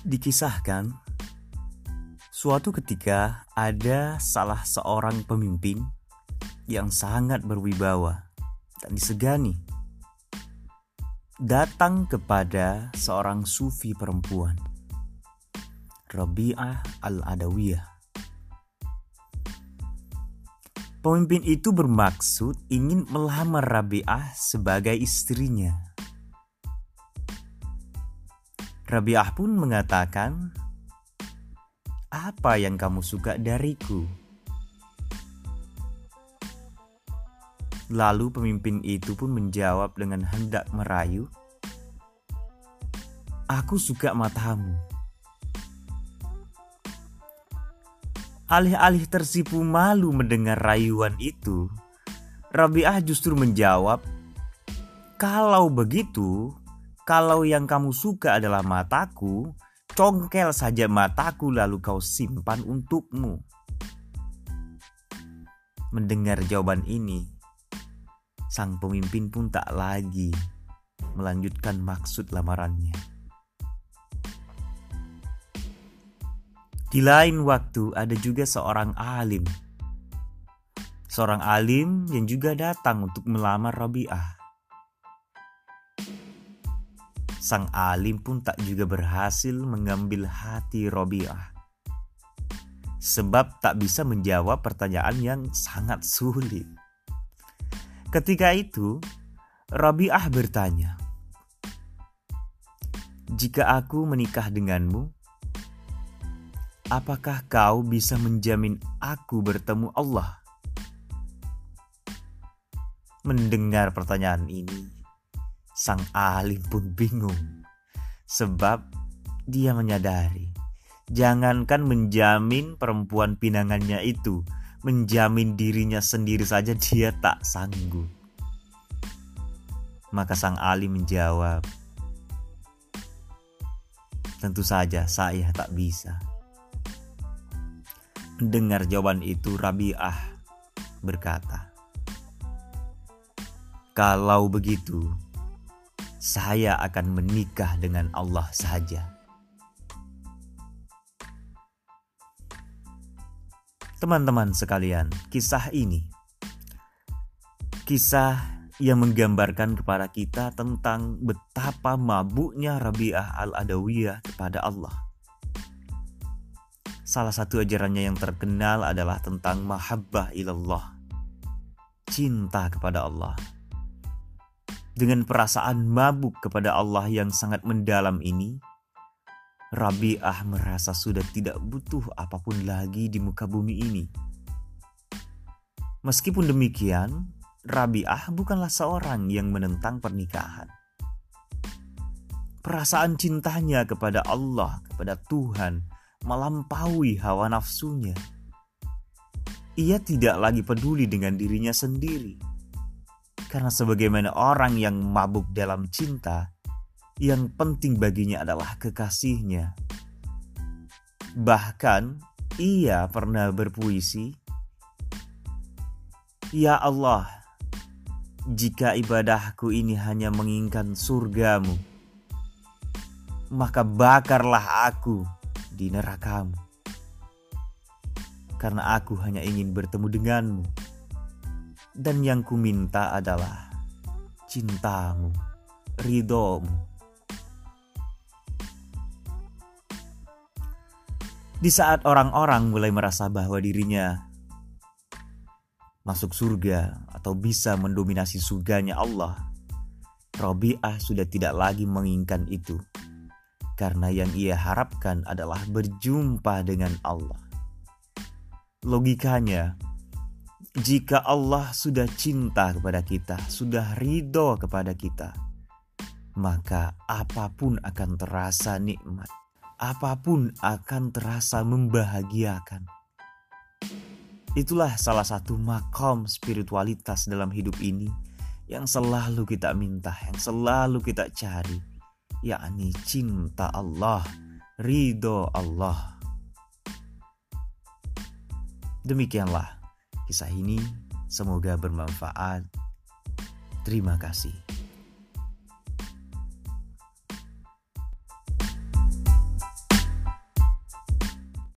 Dikisahkan, suatu ketika ada salah seorang pemimpin yang sangat berwibawa dan disegani. Datang kepada seorang sufi perempuan, Rabi'ah al-Adawiyah. Pemimpin itu bermaksud ingin melamar Rabi'ah sebagai istrinya. Rabi'ah pun mengatakan, "Apa yang kamu suka dariku?" Lalu pemimpin itu pun menjawab dengan hendak merayu, "Aku suka matamu." Alih-alih tersipu malu mendengar rayuan itu, Rabi'ah justru menjawab, "Kalau begitu, kalau yang kamu suka adalah mataku, congkel saja mataku lalu kau simpan untukmu. Mendengar jawaban ini, sang pemimpin pun tak lagi melanjutkan maksud lamarannya. Di lain waktu ada juga seorang alim. Seorang alim yang juga datang untuk melamar Rabi'ah. Sang alim pun tak juga berhasil mengambil hati Robiah. Sebab tak bisa menjawab pertanyaan yang sangat sulit. Ketika itu, Rabi'ah bertanya, "Jika aku menikah denganmu, apakah kau bisa menjamin aku bertemu Allah?" Mendengar pertanyaan ini, sang alim pun bingung sebab dia menyadari jangankan menjamin perempuan pinangannya itu menjamin dirinya sendiri saja dia tak sanggup. Maka sang alim menjawab tentu saja saya tak bisa. Mendengar jawaban itu Rabi'ah berkata kalau begitu saya akan menikah dengan Allah saja. Teman-teman sekalian, kisah ini kisah yang menggambarkan kepada kita tentang betapa mabuknya Rabi'ah al-Adawiyah kepada Allah. Salah satu ajarannya yang terkenal adalah tentang mahabbah ilallah, cinta kepada Allah dengan perasaan mabuk kepada Allah yang sangat mendalam ini, Rabi'ah merasa sudah tidak butuh apa pun lagi di muka bumi ini. Meskipun demikian, Rabi'ah bukanlah seorang yang menentang pernikahan. Perasaan cintanya kepada Allah, kepada Tuhan, melampaui hawa nafsunya. Ia tidak lagi peduli dengan dirinya sendiri karena sebagaimana orang yang mabuk dalam cinta, yang penting baginya adalah kekasihnya. Bahkan ia pernah berpuisi, Ya Allah, jika ibadahku ini hanya menginginkan surgamu, maka bakarlah aku di nerakamu. Karena aku hanya ingin bertemu denganmu dan yang ku minta adalah cintamu, ridomu. Di saat orang-orang mulai merasa bahwa dirinya masuk surga atau bisa mendominasi surganya Allah, Robiah sudah tidak lagi menginginkan itu. Karena yang ia harapkan adalah berjumpa dengan Allah. Logikanya, jika Allah sudah cinta kepada kita, sudah ridho kepada kita, maka apa pun akan terasa nikmat, apa pun akan terasa membahagiakan. Itulah salah satu makom spiritualitas dalam hidup ini yang selalu kita minta, yang selalu kita cari, yakni cinta Allah, ridho Allah. Demikianlah Kisah ini semoga bermanfaat. Terima kasih.